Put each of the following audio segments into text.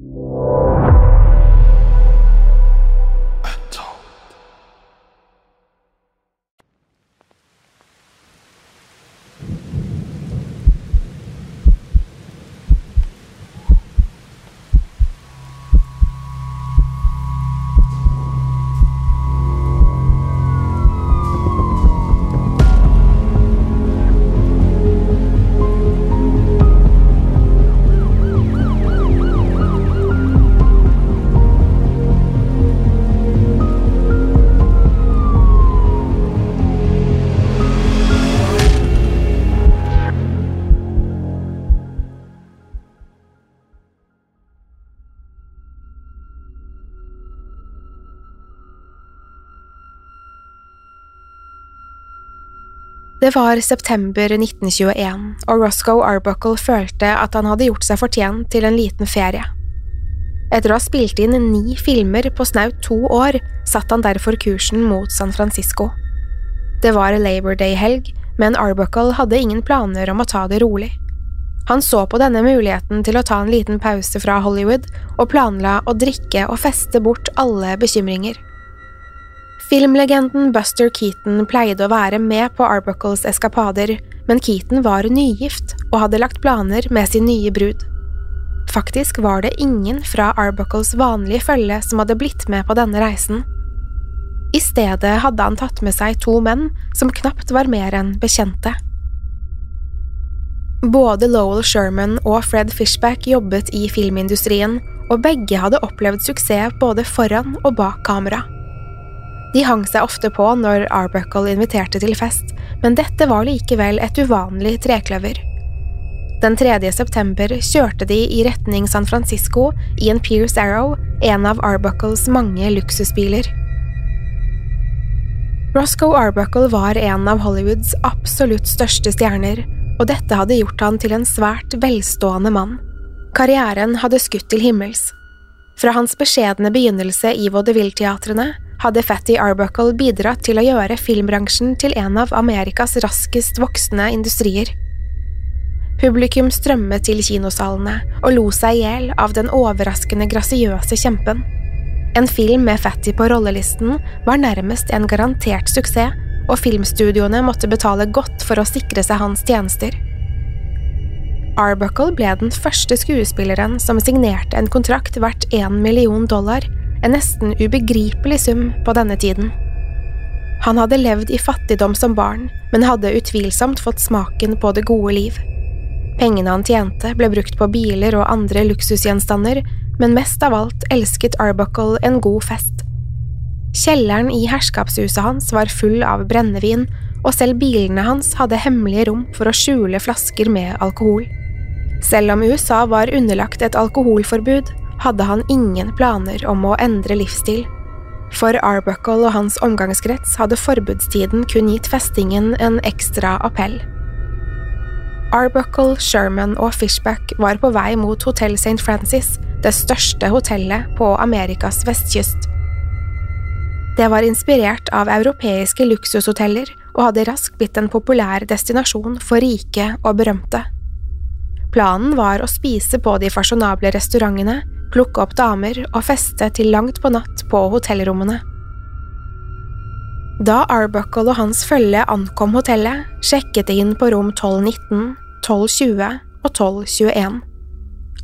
Thank you. Det var september 1921, og Roscoe Arbuckle følte at han hadde gjort seg fortjent til en liten ferie. Etter å ha spilt inn ni filmer på snaut to år, satte han derfor kursen mot San Francisco. Det var Labor Day-helg, men Arbuckle hadde ingen planer om å ta det rolig. Han så på denne muligheten til å ta en liten pause fra Hollywood, og planla å drikke og feste bort alle bekymringer. Filmlegenden Buster Keaton pleide å være med på Arbuckles eskapader, men Keaton var nygift og hadde lagt planer med sin nye brud. Faktisk var det ingen fra Arbuckles vanlige følge som hadde blitt med på denne reisen. I stedet hadde han tatt med seg to menn som knapt var mer enn bekjente. Både Lowell Sherman og Fred Fishback jobbet i filmindustrien, og begge hadde opplevd suksess både foran og bak kamera. De hang seg ofte på når Arbuckle inviterte til fest, men dette var likevel et uvanlig trekløver. Den 3. september kjørte de i retning San Francisco i en Pierce Arrow, en av Arbuckles mange luksusbiler. Roscoe Arbuckle var en av Hollywoods absolutt største stjerner, og dette hadde gjort han til en svært velstående mann. Karrieren hadde skutt til himmels. Fra hans beskjedne begynnelse i vaudeville-teatrene hadde Fatty Arbuckle bidratt til å gjøre filmbransjen til en av Amerikas raskest voksende industrier. Publikum strømmet til kinosalene og lo seg i hjel av den overraskende grasiøse kjempen. En film med Fatty på rollelisten var nærmest en garantert suksess, og filmstudioene måtte betale godt for å sikre seg hans tjenester. Arbuckle ble den første skuespilleren som signerte en kontrakt verdt én million dollar, en nesten ubegripelig sum på denne tiden. Han hadde levd i fattigdom som barn, men hadde utvilsomt fått smaken på det gode liv. Pengene han tjente, ble brukt på biler og andre luksusgjenstander, men mest av alt elsket Arbuckle en god fest. Kjelleren i herskapshuset hans var full av brennevin, og selv bilene hans hadde hemmelige rom for å skjule flasker med alkohol. Selv om USA var underlagt et alkoholforbud, hadde han ingen planer om å endre livsstil. For Arbuckle og hans omgangskrets hadde forbudstiden kun gitt festingen en ekstra appell. Arbuckle, Sherman og Fishback var på vei mot Hotell St. Francis, det største hotellet på Amerikas vestkyst. Det var inspirert av europeiske luksushoteller og hadde raskt blitt en populær destinasjon for rike og berømte. Planen var å spise på de fasjonable restaurantene, plukke opp damer og feste til langt på natt på hotellrommene. Da Arbuckle og hans følge ankom hotellet, sjekket de inn på rom 1219, 1220 og 1221.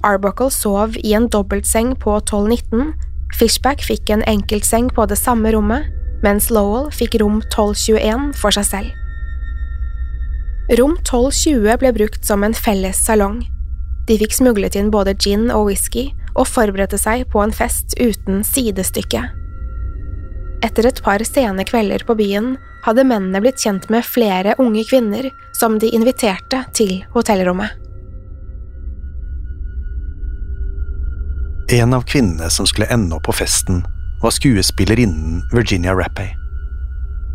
Arbuckle sov i en dobbeltseng på 1219, Fishback fikk en enkeltseng på det samme rommet, mens Lowell fikk rom 1221 for seg selv. Rom 1220 ble brukt som en felles salong. De fikk smuglet inn både gin og whisky og forberedte seg på en fest uten sidestykke. Etter et par sene kvelder på byen hadde mennene blitt kjent med flere unge kvinner som de inviterte til hotellrommet. En av kvinnene som skulle ende opp på festen, var skuespillerinnen Virginia Rappay.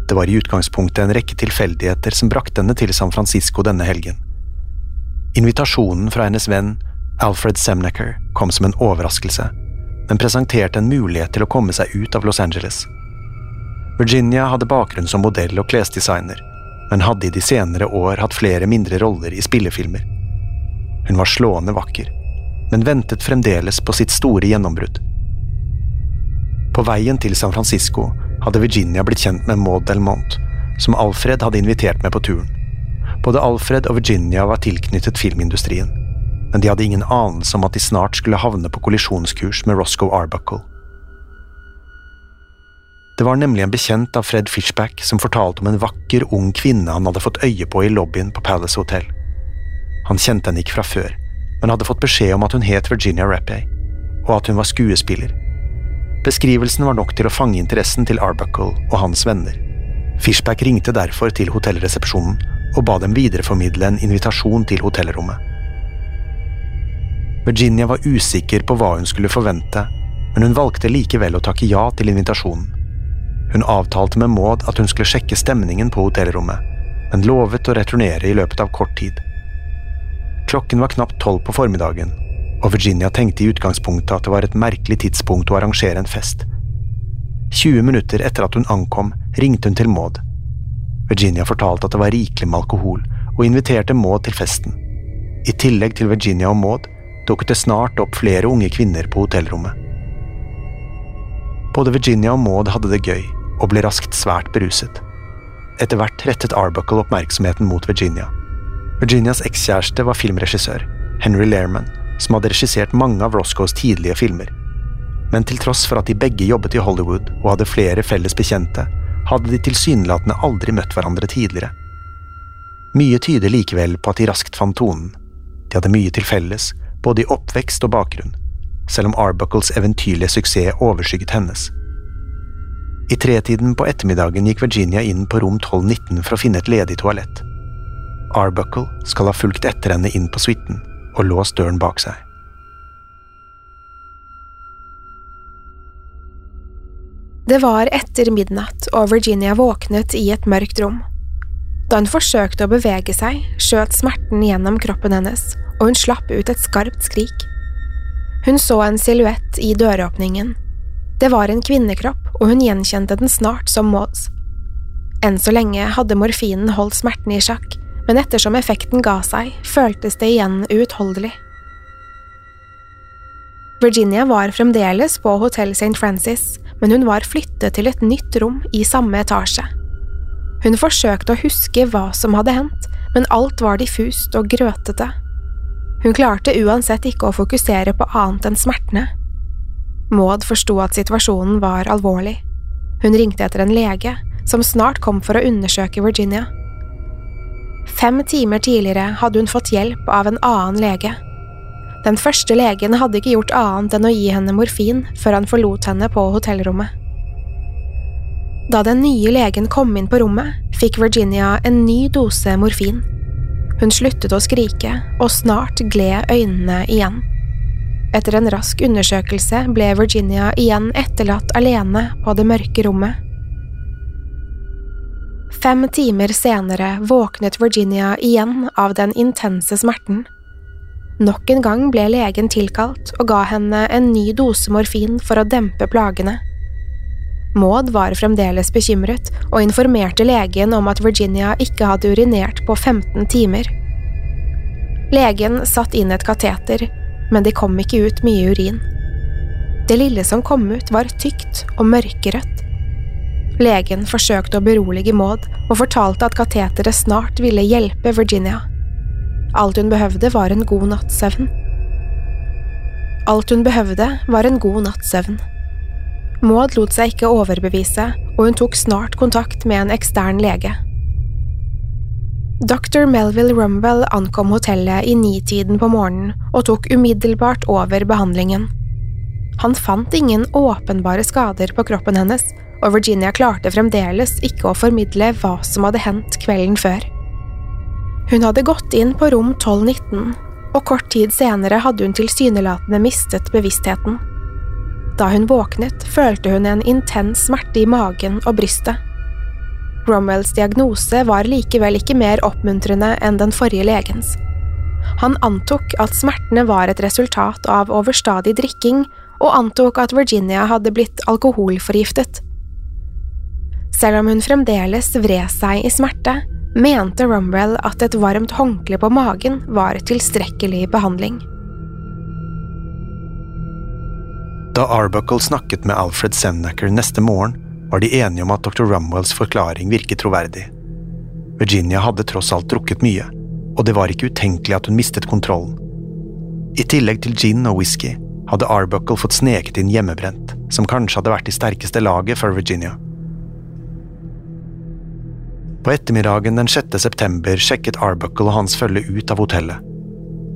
Det var i utgangspunktet en rekke tilfeldigheter som brakte henne til San Francisco denne helgen. Invitasjonen fra hennes venn Alfred Semnecker kom som en overraskelse, men presenterte en mulighet til å komme seg ut av Los Angeles. Virginia hadde bakgrunn som modell og klesdesigner, men hadde i de senere år hatt flere mindre roller i spillefilmer. Hun var slående vakker, men ventet fremdeles på sitt store gjennombrudd. På veien til San Francisco hadde Virginia blitt kjent med Maud Delmont, som Alfred hadde invitert med på turen. Både Alfred og Virginia var tilknyttet filmindustrien, men de hadde ingen anelse om at de snart skulle havne på kollisjonskurs med Roscoe Arbuckle. Det var nemlig en bekjent av Fred Fishback som fortalte om en vakker, ung kvinne han hadde fått øye på i lobbyen på Palace Hotel. Han kjente henne ikke fra før, men hadde fått beskjed om at hun het Virginia Rappay, og at hun var skuespiller. Beskrivelsen var nok til å fange interessen til Arbuckle og hans venner. Fishback ringte derfor til hotellresepsjonen og ba dem videreformidle en invitasjon til hotellrommet. Virginia var usikker på hva hun skulle forvente, men hun valgte likevel å takke ja til invitasjonen. Hun avtalte med Maud at hun skulle sjekke stemningen på hotellrommet, men lovet å returnere i løpet av kort tid. Klokken var knapt tolv på formiddagen, og Virginia tenkte i utgangspunktet at det var et merkelig tidspunkt å arrangere en fest. 20 minutter etter at hun ankom, ringte hun til Maud. Virginia fortalte at det var rikelig med alkohol, og inviterte Maud til festen. I tillegg til Virginia og Maud dukket det snart opp flere unge kvinner på hotellrommet. Både Virginia og Maud hadde det gøy, og ble raskt svært beruset. Etter hvert rettet Arbuckle oppmerksomheten mot Virginia. Virginias ekskjæreste var filmregissør, Henry Lehrman, som hadde regissert mange av Roscoes tidlige filmer. Men til tross for at de begge jobbet i Hollywood og hadde flere felles bekjente, hadde de tilsynelatende aldri møtt hverandre tidligere. Mye tyder likevel på at de raskt fant tonen. De hadde mye til felles, både i oppvekst og bakgrunn, selv om Arbuckles eventyrlige suksess overskygget hennes. I tretiden på ettermiddagen gikk Virginia inn på rom 1219 for å finne et ledig toalett. Arbuckle skal ha fulgt etter henne inn på suiten og låst døren bak seg. Det var etter midnatt, og Virginia våknet i et mørkt rom. Da hun forsøkte å bevege seg, skjøt smerten gjennom kroppen hennes, og hun slapp ut et skarpt skrik. Hun så en silhuett i døråpningen. Det var en kvinnekropp, og hun gjenkjente den snart som Mauds. Enn så lenge hadde morfinen holdt smerten i sjakk, men ettersom effekten ga seg, føltes det igjen uutholdelig. Virginia var fremdeles på Hotell St. Francis, men hun var flyttet til et nytt rom i samme etasje. Hun forsøkte å huske hva som hadde hendt, men alt var diffust og grøtete. Hun klarte uansett ikke å fokusere på annet enn smertene. Maud forsto at situasjonen var alvorlig. Hun ringte etter en lege, som snart kom for å undersøke Virginia. Fem timer tidligere hadde hun fått hjelp av en annen lege. Den første legen hadde ikke gjort annet enn å gi henne morfin før han forlot henne på hotellrommet. Da den nye legen kom inn på rommet, fikk Virginia en ny dose morfin. Hun sluttet å skrike, og snart gled øynene igjen. Etter en rask undersøkelse ble Virginia igjen etterlatt alene på det mørke rommet. Fem timer senere våknet Virginia igjen av den intense smerten. Nok en gang ble legen tilkalt og ga henne en ny dose morfin for å dempe plagene. Maud var fremdeles bekymret og informerte legen om at Virginia ikke hadde urinert på 15 timer. Legen satte inn et kateter, men det kom ikke ut mye urin. Det lille som kom ut, var tykt og mørkerødt. Legen forsøkte å berolige Maud og fortalte at kateteret snart ville hjelpe Virginia. Alt hun behøvde, var en god natts søvn. Alt hun behøvde, var en god natts søvn. Maud lot seg ikke overbevise, og hun tok snart kontakt med en ekstern lege. Dr. Melville Rumble ankom hotellet i nitiden på morgenen og tok umiddelbart over behandlingen. Han fant ingen åpenbare skader på kroppen hennes, og Virginia klarte fremdeles ikke å formidle hva som hadde hendt kvelden før. Hun hadde gått inn på rom 1219, og kort tid senere hadde hun tilsynelatende mistet bevisstheten. Da hun våknet, følte hun en intens smerte i magen og brystet. Romwells diagnose var likevel ikke mer oppmuntrende enn den forrige legens. Han antok at smertene var et resultat av overstadig drikking, og antok at Virginia hadde blitt alkoholforgiftet. Selv om hun fremdeles vred seg i smerte, mente Romwell at et varmt håndkle på magen var tilstrekkelig behandling. Da Arbuckle snakket med Alfred Sennaker neste morgen, var de enige om at dr. Rumwells forklaring virket troverdig. Virginia hadde tross alt drukket mye, og det var ikke utenkelig at hun mistet kontrollen. I tillegg til gin og whisky hadde Arbuckle fått sneket inn hjemmebrent, som kanskje hadde vært i sterkeste laget for Virginia. På ettermiddagen den 6. september sjekket Arbuckle og hans følge ut av hotellet.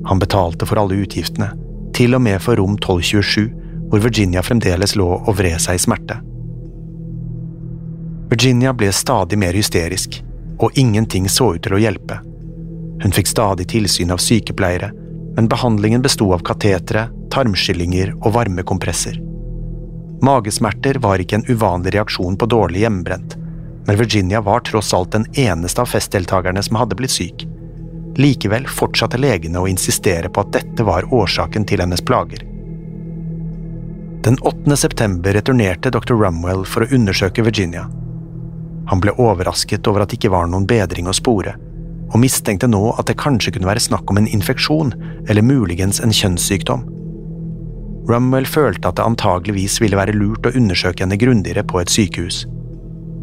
Han betalte for alle utgiftene, til og med for rom 1227, hvor Virginia fremdeles lå og vred seg i smerte. Virginia ble stadig mer hysterisk, og ingenting så ut til å hjelpe. Hun fikk stadig tilsyn av sykepleiere, men behandlingen besto av katetere, tarmskyllinger og varmekompresser. Magesmerter var ikke en uvanlig reaksjon på dårlig hjemmebrent, men Virginia var tross alt den eneste av festdeltakerne som hadde blitt syk. Likevel fortsatte legene å insistere på at dette var årsaken til hennes plager. Den 8. september returnerte dr. Rumwell for å undersøke Virginia. Han ble overrasket over at det ikke var noen bedring å spore, og mistenkte nå at det kanskje kunne være snakk om en infeksjon eller muligens en kjønnssykdom. Rumwell følte at det antageligvis ville være lurt å undersøke henne grundigere på et sykehus.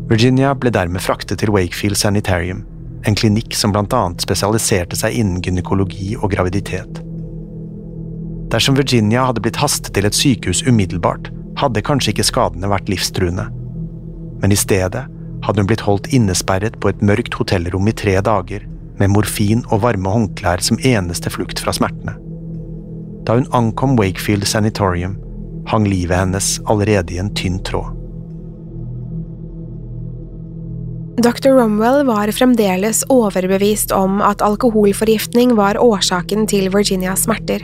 Virginia ble dermed fraktet til Wakefield Sanitarium, en klinikk som blant annet spesialiserte seg innen gynekologi og graviditet. Dersom Virginia hadde blitt hastet til et sykehus umiddelbart, hadde kanskje ikke skadene vært livstruende. Men i stedet hadde hun blitt holdt innesperret på et mørkt hotellrom i tre dager, med morfin og varme håndklær som eneste flukt fra smertene. Da hun ankom Wakefield Sanatorium, hang livet hennes allerede i en tynn tråd. Dr. Romwell var fremdeles overbevist om at alkoholforgiftning var årsaken til Virginias smerter.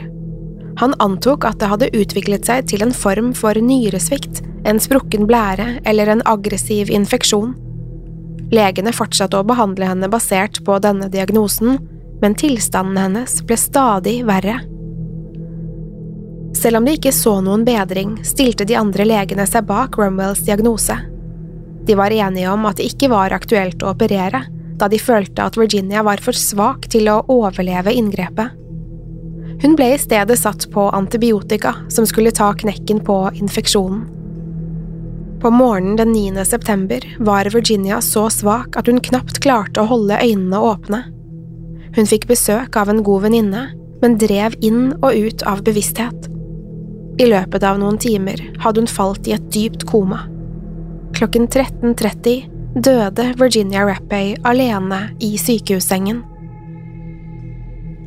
Han antok at det hadde utviklet seg til en form for nyresvikt, en sprukken blære eller en aggressiv infeksjon. Legene fortsatte å behandle henne basert på denne diagnosen, men tilstanden hennes ble stadig verre. Selv om de ikke så noen bedring, stilte de andre legene seg bak Rumwells diagnose. De var enige om at det ikke var aktuelt å operere, da de følte at Virginia var for svak til å overleve inngrepet. Hun ble i stedet satt på antibiotika som skulle ta knekken på infeksjonen. På morgenen den 9. september var Virginia så svak at hun knapt klarte å holde øynene åpne. Hun fikk besøk av en god venninne, men drev inn og ut av bevissthet. I løpet av noen timer hadde hun falt i et dypt koma. Klokken 13.30 døde Virginia Rappay alene i sykehussengen.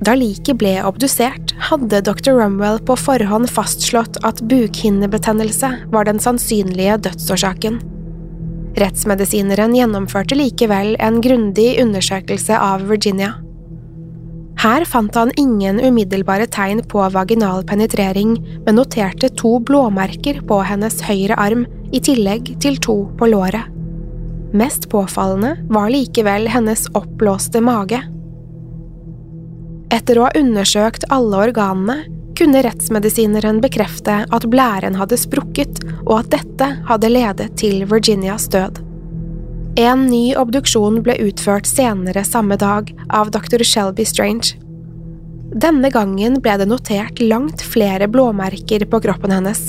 Da liket ble obdusert, hadde dr. Rumwell på forhånd fastslått at bukhinnebetennelse var den sannsynlige dødsårsaken. Rettsmedisineren gjennomførte likevel en grundig undersøkelse av Virginia. Her fant han ingen umiddelbare tegn på vaginal penetrering, men noterte to blåmerker på hennes høyre arm i tillegg til to på låret. Mest påfallende var likevel hennes oppblåste mage. Etter å ha undersøkt alle organene kunne rettsmedisineren bekrefte at blæren hadde sprukket, og at dette hadde ledet til Virginias død. En ny obduksjon ble utført senere samme dag av dr. Shelby Strange. Denne gangen ble det notert langt flere blåmerker på kroppen hennes.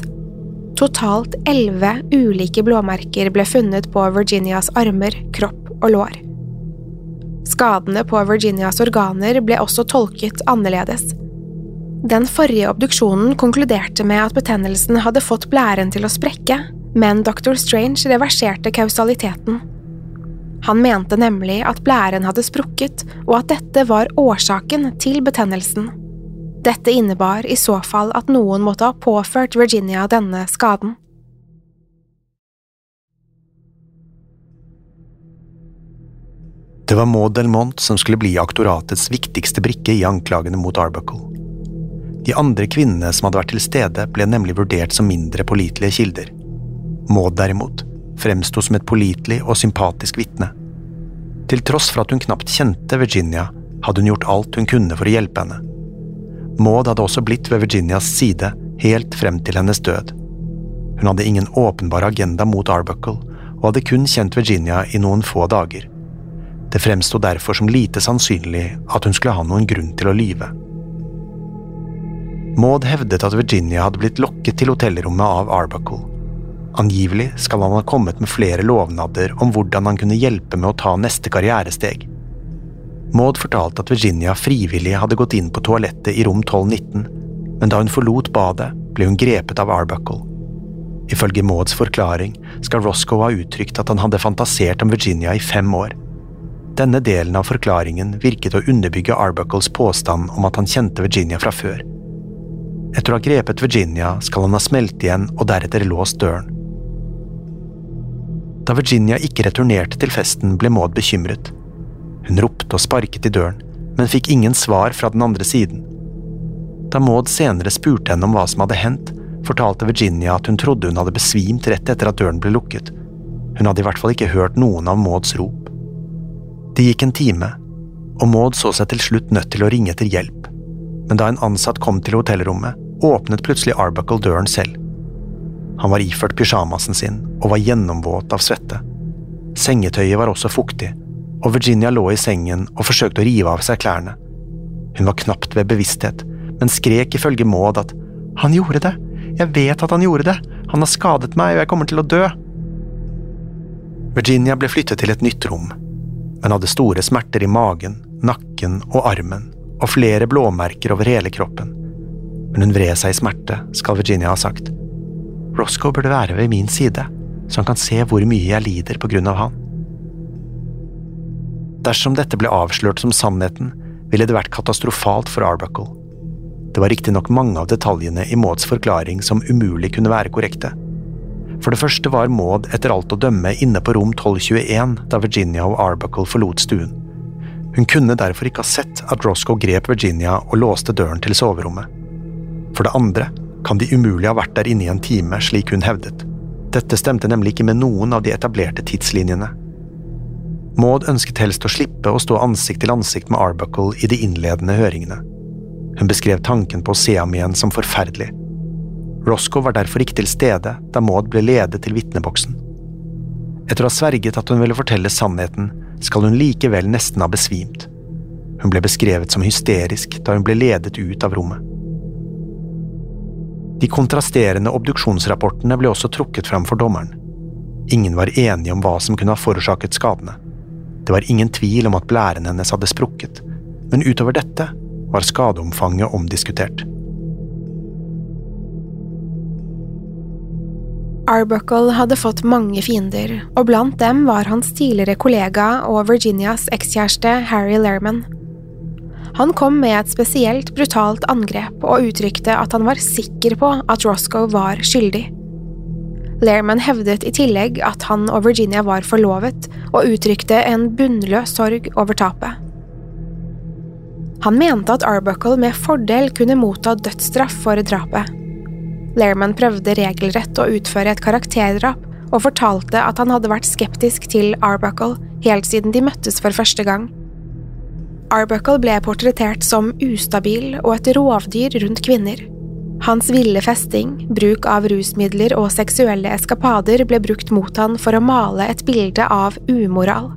Totalt elleve ulike blåmerker ble funnet på Virginias armer, kropp og lår. Skadene på Virginias organer ble også tolket annerledes. Den forrige obduksjonen konkluderte med at betennelsen hadde fått blæren til å sprekke, men dr. Strange reverserte kausaliteten. Han mente nemlig at blæren hadde sprukket, og at dette var årsaken til betennelsen. Dette innebar i så fall at noen måtte ha påført Virginia denne skaden. Det var Maud Delmont som skulle bli aktoratets viktigste brikke i anklagene mot Arbuckle. De andre kvinnene som hadde vært til stede, ble nemlig vurdert som mindre pålitelige kilder. Maud, derimot, fremsto som et pålitelig og sympatisk vitne. Til tross for at hun knapt kjente Virginia, hadde hun gjort alt hun kunne for å hjelpe henne. Maud hadde også blitt ved Virginias side helt frem til hennes død. Hun hadde ingen åpenbar agenda mot Arbuckle, og hadde kun kjent Virginia i noen få dager. Det fremsto derfor som lite sannsynlig at hun skulle ha noen grunn til å lyve. Maud hevdet at Virginia hadde blitt lokket til hotellrommet av Arbuckle. Angivelig skal han ha kommet med flere lovnader om hvordan han kunne hjelpe med å ta neste karrieresteg. Maud fortalte at Virginia frivillig hadde gått inn på toalettet i rom 1219, men da hun forlot badet, ble hun grepet av Arbuckle. Ifølge Mauds forklaring skal Roscoe ha uttrykt at han hadde fantasert om Virginia i fem år. Denne delen av forklaringen virket å underbygge Arbuckles påstand om at han kjente Virginia fra før. Etter å ha grepet Virginia skal han ha smelt igjen og deretter låst døren. Da Virginia ikke returnerte til festen, ble Maud bekymret. Hun ropte og sparket i døren, men fikk ingen svar fra den andre siden. Da Maud senere spurte henne om hva som hadde hendt, fortalte Virginia at hun trodde hun hadde besvimt rett etter at døren ble lukket. Hun hadde i hvert fall ikke hørt noen av Mauds rop. Det gikk en time, og Maud så seg til slutt nødt til å ringe etter hjelp, men da en ansatt kom til hotellrommet, åpnet plutselig Arbuckle døren selv. Han var iført pysjamasen sin og var gjennomvåt av svette. Sengetøyet var også fuktig, og Virginia lå i sengen og forsøkte å rive av seg klærne. Hun var knapt ved bevissthet, men skrek ifølge Maud at han gjorde det, jeg vet at han gjorde det, han har skadet meg og jeg kommer til å dø. Virginia ble flyttet til et nytt rom, men hadde store smerter i magen, nakken og armen, og flere blåmerker over hele kroppen. Men hun vred seg i smerte, skal Virginia ha sagt. Roscoe burde være ved min side, så han kan se hvor mye jeg lider på grunn av han. Dersom dette ble avslørt som sannheten, ville det vært katastrofalt for Arbuckle. Det var riktignok mange av detaljene i Mauds forklaring som umulig kunne være korrekte, for det første var Maud etter alt å dømme inne på rom 1221 da Virginia og Arbuckle forlot stuen. Hun kunne derfor ikke ha sett at Roscoe grep Virginia og låste døren til soverommet. For det andre kan de umulig ha vært der inne i en time, slik hun hevdet. Dette stemte nemlig ikke med noen av de etablerte tidslinjene. Maud ønsket helst å slippe å stå ansikt til ansikt med Arbuckle i de innledende høringene. Hun beskrev tanken på å se ham igjen som forferdelig Roscoe var derfor ikke til stede da Maud ble ledet til vitneboksen. Etter å ha sverget at hun ville fortelle sannheten, skal hun likevel nesten ha besvimt. Hun ble beskrevet som hysterisk da hun ble ledet ut av rommet. De kontrasterende obduksjonsrapportene ble også trukket fram for dommeren. Ingen var enige om hva som kunne ha forårsaket skadene. Det var ingen tvil om at blæren hennes hadde sprukket, men utover dette var skadeomfanget omdiskutert. Arbuckle hadde fått mange fiender, og blant dem var hans tidligere kollega og Virginias ekskjæreste Harry Lerman. Han kom med et spesielt brutalt angrep og uttrykte at han var sikker på at Roscoe var skyldig. Lerman hevdet i tillegg at han og Virginia var forlovet, og uttrykte en bunnløs sorg over tapet. Han mente at Arbuckle med fordel kunne motta dødsstraff for drapet. Lehrman prøvde regelrett å utføre et karakterdrap, og fortalte at han hadde vært skeptisk til Arbuckle helt siden de møttes for første gang. Arbuckle ble portrettert som ustabil og et rovdyr rundt kvinner. Hans ville festing, bruk av rusmidler og seksuelle eskapader ble brukt mot han for å male et bilde av umoral.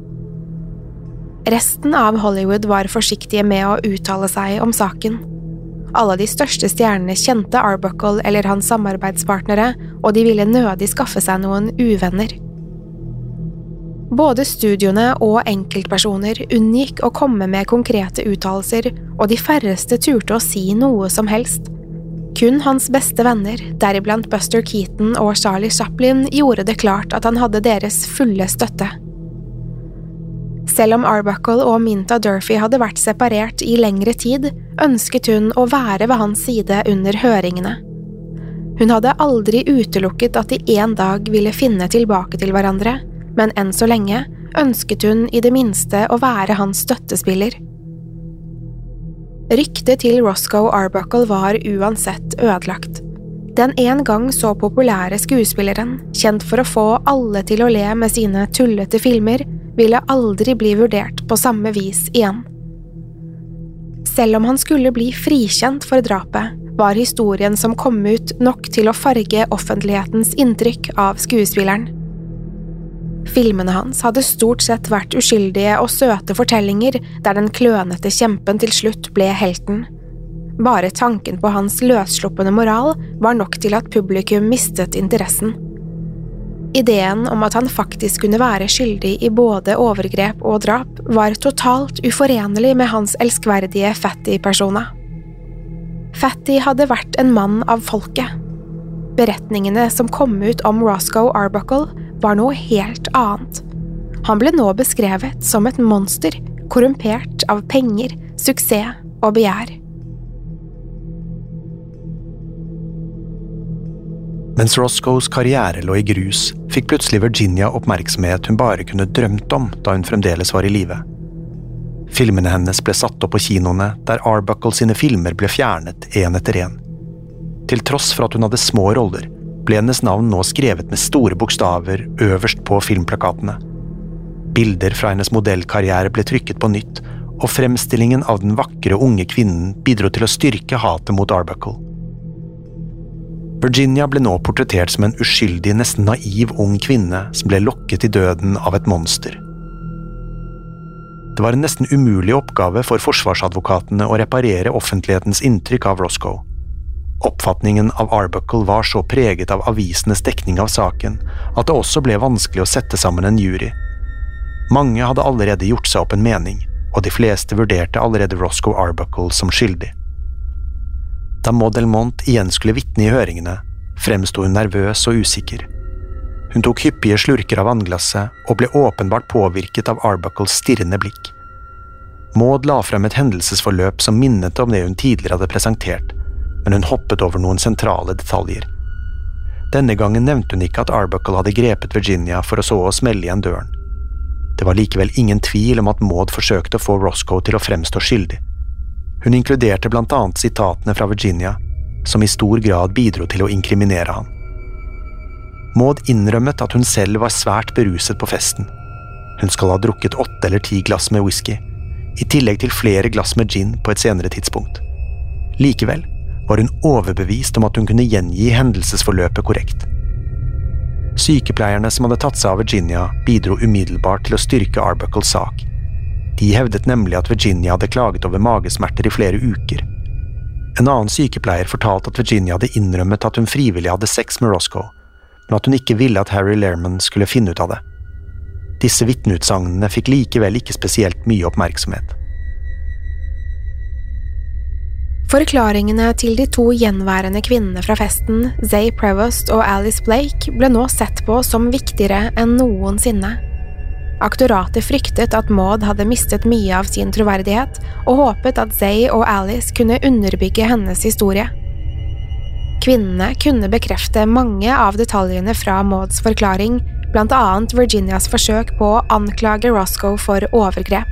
Resten av Hollywood var forsiktige med å uttale seg om saken. Alle de største stjernene kjente Arbuckle eller hans samarbeidspartnere, og de ville nødig skaffe seg noen uvenner. Både studioene og enkeltpersoner unngikk å komme med konkrete uttalelser, og de færreste turte å si noe som helst. Kun hans beste venner, deriblant Buster Keaton og Charlie Chaplin, gjorde det klart at han hadde deres fulle støtte. Selv om Arbuckle og Minta Durfee hadde vært separert i lengre tid, ønsket hun å være ved hans side under høringene. Hun hadde aldri utelukket at de en dag ville finne tilbake til hverandre, men enn så lenge ønsket hun i det minste å være hans støttespiller. Ryktet til Roscoe Arbuckle var uansett ødelagt. Den en gang så populære skuespilleren, kjent for å få alle til å le med sine tullete filmer, ville aldri bli vurdert på samme vis igjen. Selv om han skulle bli frikjent for drapet, var historien som kom ut nok til å farge offentlighetens inntrykk av skuespilleren. Filmene hans hadde stort sett vært uskyldige og søte fortellinger der den klønete kjempen til slutt ble helten. Bare tanken på hans løssluppende moral var nok til at publikum mistet interessen. Ideen om at han faktisk kunne være skyldig i både overgrep og drap, var totalt uforenlig med hans elskverdige Fatty-persona. Fatty hadde vært en mann av folket. Beretningene som kom ut om Roscoe Arbuckle, var noe helt annet. Han ble nå beskrevet som et monster, korrumpert av penger, suksess og begjær. Mens Roscoes karriere lå i grus, fikk plutselig Virginia oppmerksomhet hun bare kunne drømt om da hun fremdeles var i live. Filmene hennes ble satt opp på kinoene, der Arbuckle sine filmer ble fjernet én etter én. Til tross for at hun hadde små roller, ble hennes navn nå skrevet med store bokstaver øverst på filmplakatene. Bilder fra hennes modellkarriere ble trykket på nytt, og fremstillingen av den vakre unge kvinnen bidro til å styrke hatet mot Arbuckle. Virginia ble nå portrettert som en uskyldig, nesten naiv ung kvinne som ble lokket i døden av et monster. Det var en nesten umulig oppgave for forsvarsadvokatene å reparere offentlighetens inntrykk av Roscoe. Oppfatningen av Arbuckle var så preget av avisenes dekning av saken at det også ble vanskelig å sette sammen en jury. Mange hadde allerede gjort seg opp en mening, og de fleste vurderte allerede Roscoe Arbuckle som skyldig. Da Maud Delmont igjen skulle vitne i høringene, fremsto hun nervøs og usikker. Hun tok hyppige slurker av vannglasset og ble åpenbart påvirket av Arbuckles stirrende blikk. Maud la frem et hendelsesforløp som minnet om det hun tidligere hadde presentert, men hun hoppet over noen sentrale detaljer. Denne gangen nevnte hun ikke at Arbuckle hadde grepet Virginia for å så å smelle igjen døren. Det var likevel ingen tvil om at Maud forsøkte å få Roscoe til å fremstå skyldig. Hun inkluderte blant annet sitatene fra Virginia, som i stor grad bidro til å inkriminere han. Maud innrømmet at hun selv var svært beruset på festen. Hun skal ha drukket åtte eller ti glass med whisky, i tillegg til flere glass med gin på et senere tidspunkt. Likevel var hun overbevist om at hun kunne gjengi hendelsesforløpet korrekt. Sykepleierne som hadde tatt seg av Virginia, bidro umiddelbart til å styrke Arbuckles sak. De hevdet nemlig at Virginia hadde klaget over magesmerter i flere uker. En annen sykepleier fortalte at Virginia hadde innrømmet at hun frivillig hadde sex med Roscoe, men at hun ikke ville at Harry Lerman skulle finne ut av det. Disse vitneutsagnene fikk likevel ikke spesielt mye oppmerksomhet. Forklaringene til de to gjenværende kvinnene fra festen, Zay Prevost og Alice Blake, ble nå sett på som viktigere enn noensinne. Aktoratet fryktet at Maud hadde mistet mye av sin troverdighet, og håpet at Zay og Alice kunne underbygge hennes historie. Kvinnene kunne bekrefte mange av detaljene fra Mauds forklaring, blant annet Virginias forsøk på å anklage Roscoe for overgrep.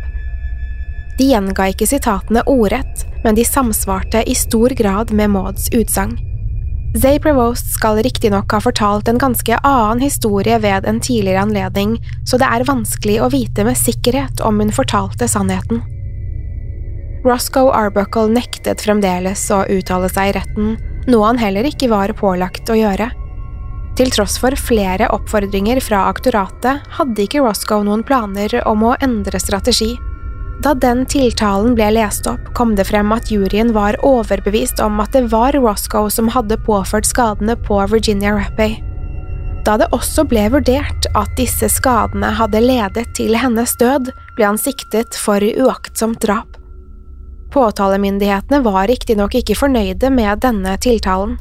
De gjenga ikke sitatene ordrett, men de samsvarte i stor grad med Mauds utsagn. Zay Prevost skal riktignok ha fortalt en ganske annen historie ved en tidligere anledning, så det er vanskelig å vite med sikkerhet om hun fortalte sannheten. Roscoe Arbuckle nektet fremdeles å uttale seg i retten, noe han heller ikke var pålagt å gjøre. Til tross for flere oppfordringer fra aktoratet hadde ikke Roscoe noen planer om å endre strategi. Da den tiltalen ble lest opp, kom det frem at juryen var overbevist om at det var Roscoe som hadde påført skadene på Virginia Rappey. Da det også ble vurdert at disse skadene hadde ledet til hennes død, ble han siktet for uaktsomt drap. Påtalemyndighetene var riktignok ikke fornøyde med denne tiltalen.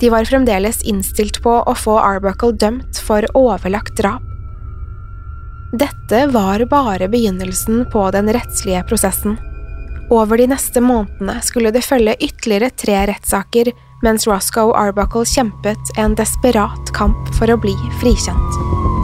De var fremdeles innstilt på å få Arbuckle dømt for overlagt drap. Dette var bare begynnelsen på den rettslige prosessen. Over de neste månedene skulle det følge ytterligere tre rettssaker mens Roscoe Arbuckle kjempet en desperat kamp for å bli frikjent.